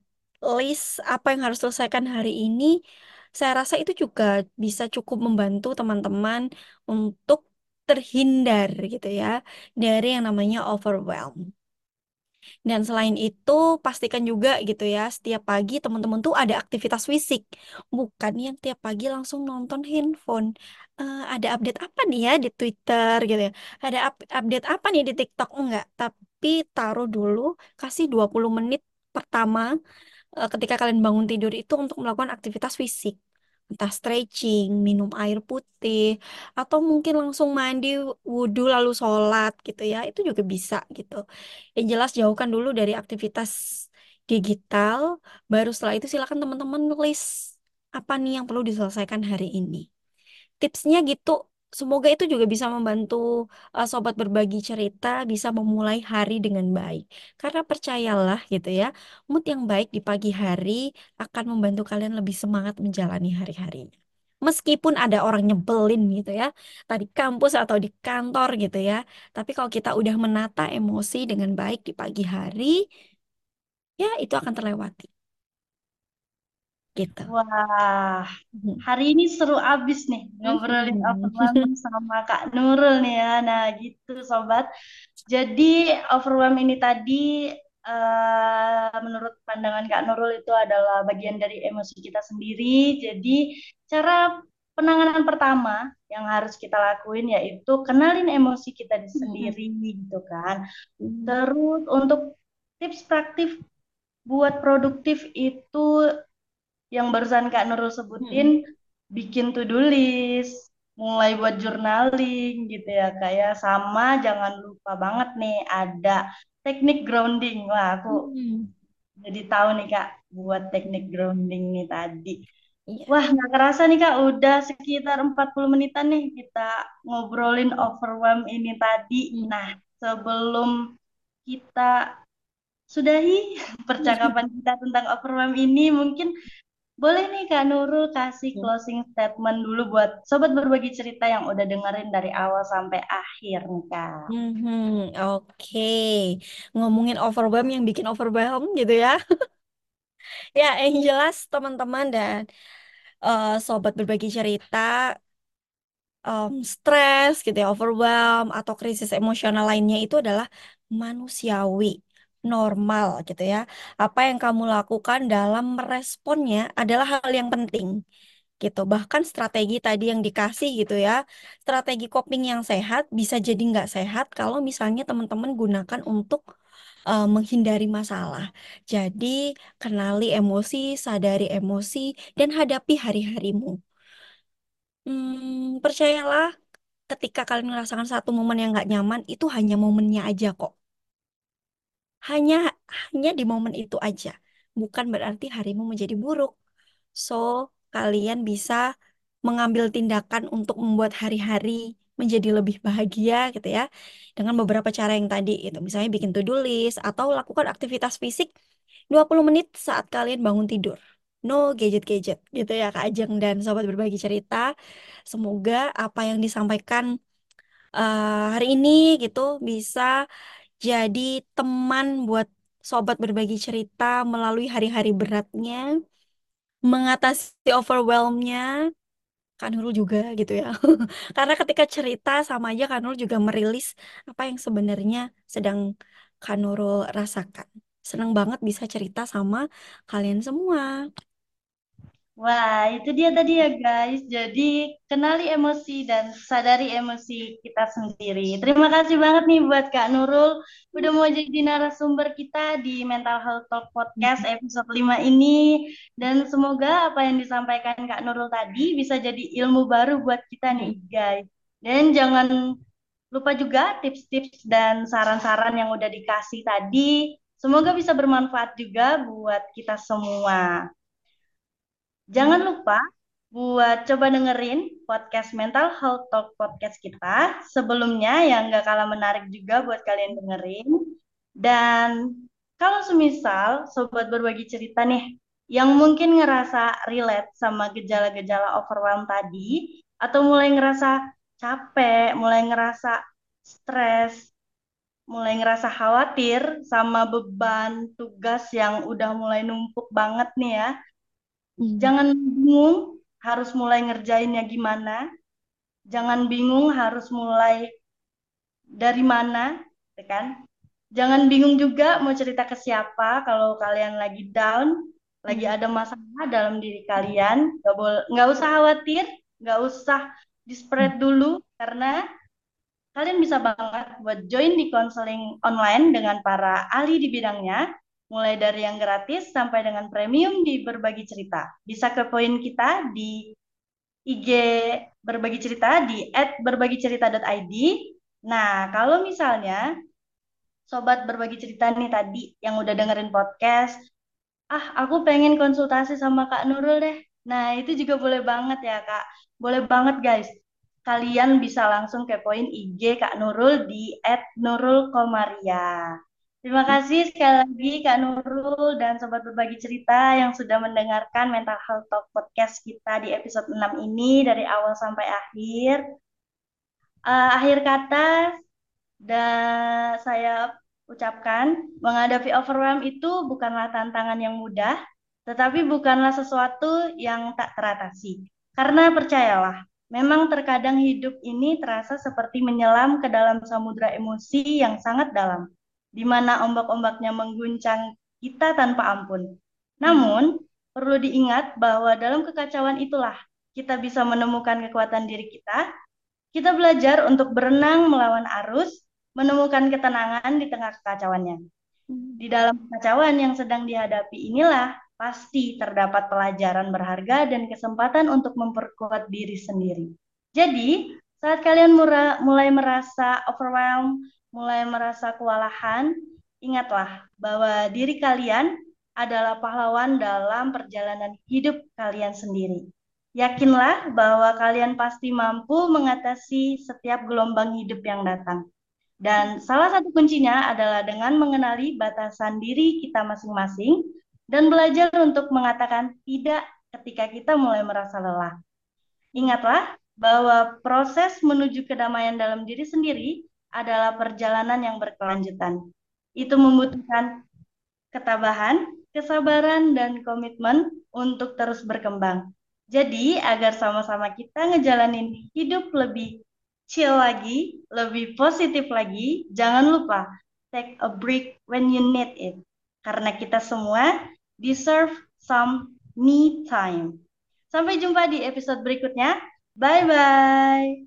list apa yang harus selesaikan hari ini, saya rasa itu juga bisa cukup membantu teman-teman untuk terhindar gitu ya dari yang namanya overwhelm. Dan selain itu, pastikan juga gitu ya, setiap pagi teman-teman tuh ada aktivitas fisik. Bukan yang tiap pagi langsung nonton handphone. Eh, ada update apa nih ya di Twitter gitu ya. Ada up- update apa nih di TikTok? Enggak. Tapi taruh dulu, kasih 20 menit pertama eh, ketika kalian bangun tidur itu untuk melakukan aktivitas fisik. Entah stretching, minum air putih, atau mungkin langsung mandi, wudhu lalu sholat gitu ya. Itu juga bisa gitu. Yang jelas jauhkan dulu dari aktivitas digital. Baru setelah itu silakan teman-teman nulis apa nih yang perlu diselesaikan hari ini tipsnya gitu. Semoga itu juga bisa membantu uh, sobat berbagi cerita bisa memulai hari dengan baik. Karena percayalah gitu ya, mood yang baik di pagi hari akan membantu kalian lebih semangat menjalani hari-harinya. Meskipun ada orang nyebelin gitu ya, tadi kampus atau di kantor gitu ya. Tapi kalau kita udah menata emosi dengan baik di pagi hari, ya itu akan terlewati gitu. Wah, Mhm. hari ini seru abis nih ngobrolin overwhelm Mhm. sama Kak Nurul nih ya. Nah, gitu sobat. Jadi overwhelm ini tadi eh, menurut pandangan Kak Nurul itu adalah bagian dari emosi kita sendiri. Jadi cara penanganan pertama yang harus kita lakuin yaitu kenalin emosi kita di Mhm. sendiri gitu kan. Terus untuk tips praktif buat produktif itu yang barusan Kak Nurul sebutin Mhm. bikin to-do list, mulai buat journaling gitu ya kayak sama jangan lupa banget nih ada teknik grounding. Wah, aku Mhm. jadi tahu nih Kak buat teknik grounding nih tadi. Iya. Wah, nggak kerasa nih Kak, udah sekitar 40 menitan nih kita ngobrolin overwhelm ini tadi. Hmm. Nah, sebelum kita sudahi [laughs] percakapan kita tentang overwhelm ini, mungkin boleh nih Kak Nurul kasih closing statement dulu buat sobat berbagi cerita yang udah dengerin dari awal sampai akhir nih Kak. Mhm, Oke, Ngomongin overwhelm yang bikin overwhelm gitu ya. [laughs] Ya, yang jelas teman-teman dan eh, sobat berbagi cerita, em, stres gitu ya, overwhelm atau krisis emosional lainnya itu adalah manusiawi, normal gitu ya. Apa yang kamu lakukan dalam meresponnya adalah hal yang penting. gitu. Bahkan strategi tadi yang dikasih gitu ya, strategi coping yang sehat bisa jadi nggak sehat kalau misalnya teman-teman gunakan untuk eh, menghindari masalah. Jadi kenali emosi, sadari emosi, dan hadapi hari-harimu. Hmm, percayalah, ketika kalian merasakan satu momen yang nggak nyaman, itu hanya momennya aja kok. Hanya hanya di momen itu aja. Bukan berarti harimu menjadi buruk. So, kalian bisa mengambil tindakan untuk membuat hari-hari menjadi lebih bahagia gitu ya. Dengan beberapa cara yang tadi itu. Misalnya bikin to-do list atau lakukan aktivitas fisik 20 menit saat kalian bangun tidur. No gadget-gadget gitu ya Kak Ajeng dan sobat berbagi cerita. Semoga apa yang disampaikan eh, hari ini gitu bisa jadi teman buat sobat berbagi cerita melalui hari-hari beratnya mengatasi overwhelmnya Kak Nurul juga gitu ya. [laughs] Karena ketika cerita sama aja Kak juga merilis apa yang sebenarnya sedang Kak rasakan. Senang banget bisa cerita sama kalian semua. Wah, itu dia tadi ya guys. Jadi kenali emosi dan sadari emosi kita sendiri. Terima kasih banget nih buat Kak Nurul udah mau jadi narasumber kita di Mental Health Talk Podcast episode 5 ini. Dan semoga apa yang disampaikan Kak Nurul tadi bisa jadi ilmu baru buat kita nih guys. Dan jangan lupa juga tips-tips dan saran-saran yang udah dikasih tadi Semoga bisa bermanfaat juga buat kita semua. Jangan lupa buat coba dengerin podcast Mental Health Talk podcast kita sebelumnya yang gak kalah menarik juga buat kalian dengerin. Dan kalau semisal sobat berbagi cerita nih yang mungkin ngerasa relate sama gejala-gejala overwhelm tadi atau mulai ngerasa capek, mulai ngerasa stres, mulai ngerasa khawatir sama beban tugas yang udah mulai numpuk banget nih ya. Hmm. Jangan bingung harus mulai ngerjainnya gimana. Jangan bingung harus mulai dari mana, ya kan? Jangan bingung juga mau cerita ke siapa kalau kalian lagi down, lagi hmm. ada masalah dalam diri kalian. Gak boleh, nggak usah khawatir, nggak usah di spread hmm. dulu karena kalian bisa banget buat join di konseling online dengan para ahli di bidangnya mulai dari yang gratis sampai dengan premium di berbagi cerita. Bisa ke poin kita di IG berbagi cerita di @berbagicerita.id. Nah, kalau misalnya sobat berbagi cerita nih tadi yang udah dengerin podcast, ah aku pengen konsultasi sama Kak Nurul deh. Nah, itu juga boleh banget ya, Kak. Boleh banget, guys. Kalian bisa langsung kepoin IG Kak Nurul di @nurulkomaria. Terima kasih sekali lagi Kak Nurul dan Sobat Berbagi Cerita yang sudah mendengarkan Mental Health Talk Podcast kita di episode 6 ini dari awal sampai akhir. Uh, akhir kata dan saya ucapkan, menghadapi overwhelm itu bukanlah tantangan yang mudah, tetapi bukanlah sesuatu yang tak teratasi. Karena percayalah, memang terkadang hidup ini terasa seperti menyelam ke dalam samudera emosi yang sangat dalam di mana ombak-ombaknya mengguncang kita tanpa ampun. Namun, perlu diingat bahwa dalam kekacauan itulah kita bisa menemukan kekuatan diri kita. Kita belajar untuk berenang melawan arus, menemukan ketenangan di tengah kekacauannya. Di dalam kekacauan yang sedang dihadapi inilah pasti terdapat pelajaran berharga dan kesempatan untuk memperkuat diri sendiri. Jadi, saat kalian mulai merasa overwhelmed, mulai merasa kewalahan, ingatlah bahwa diri kalian adalah pahlawan dalam perjalanan hidup kalian sendiri. Yakinlah bahwa kalian pasti mampu mengatasi setiap gelombang hidup yang datang. Dan salah satu kuncinya adalah dengan mengenali batasan diri kita masing-masing dan belajar untuk mengatakan tidak ketika kita mulai merasa lelah. Ingatlah bahwa proses menuju kedamaian dalam diri sendiri adalah perjalanan yang berkelanjutan. Itu membutuhkan ketabahan, kesabaran, dan komitmen untuk terus berkembang. Jadi, agar sama-sama kita ngejalanin hidup lebih chill lagi, lebih positif lagi, jangan lupa take a break when you need it. Karena kita semua deserve some me time. Sampai jumpa di episode berikutnya. Bye-bye.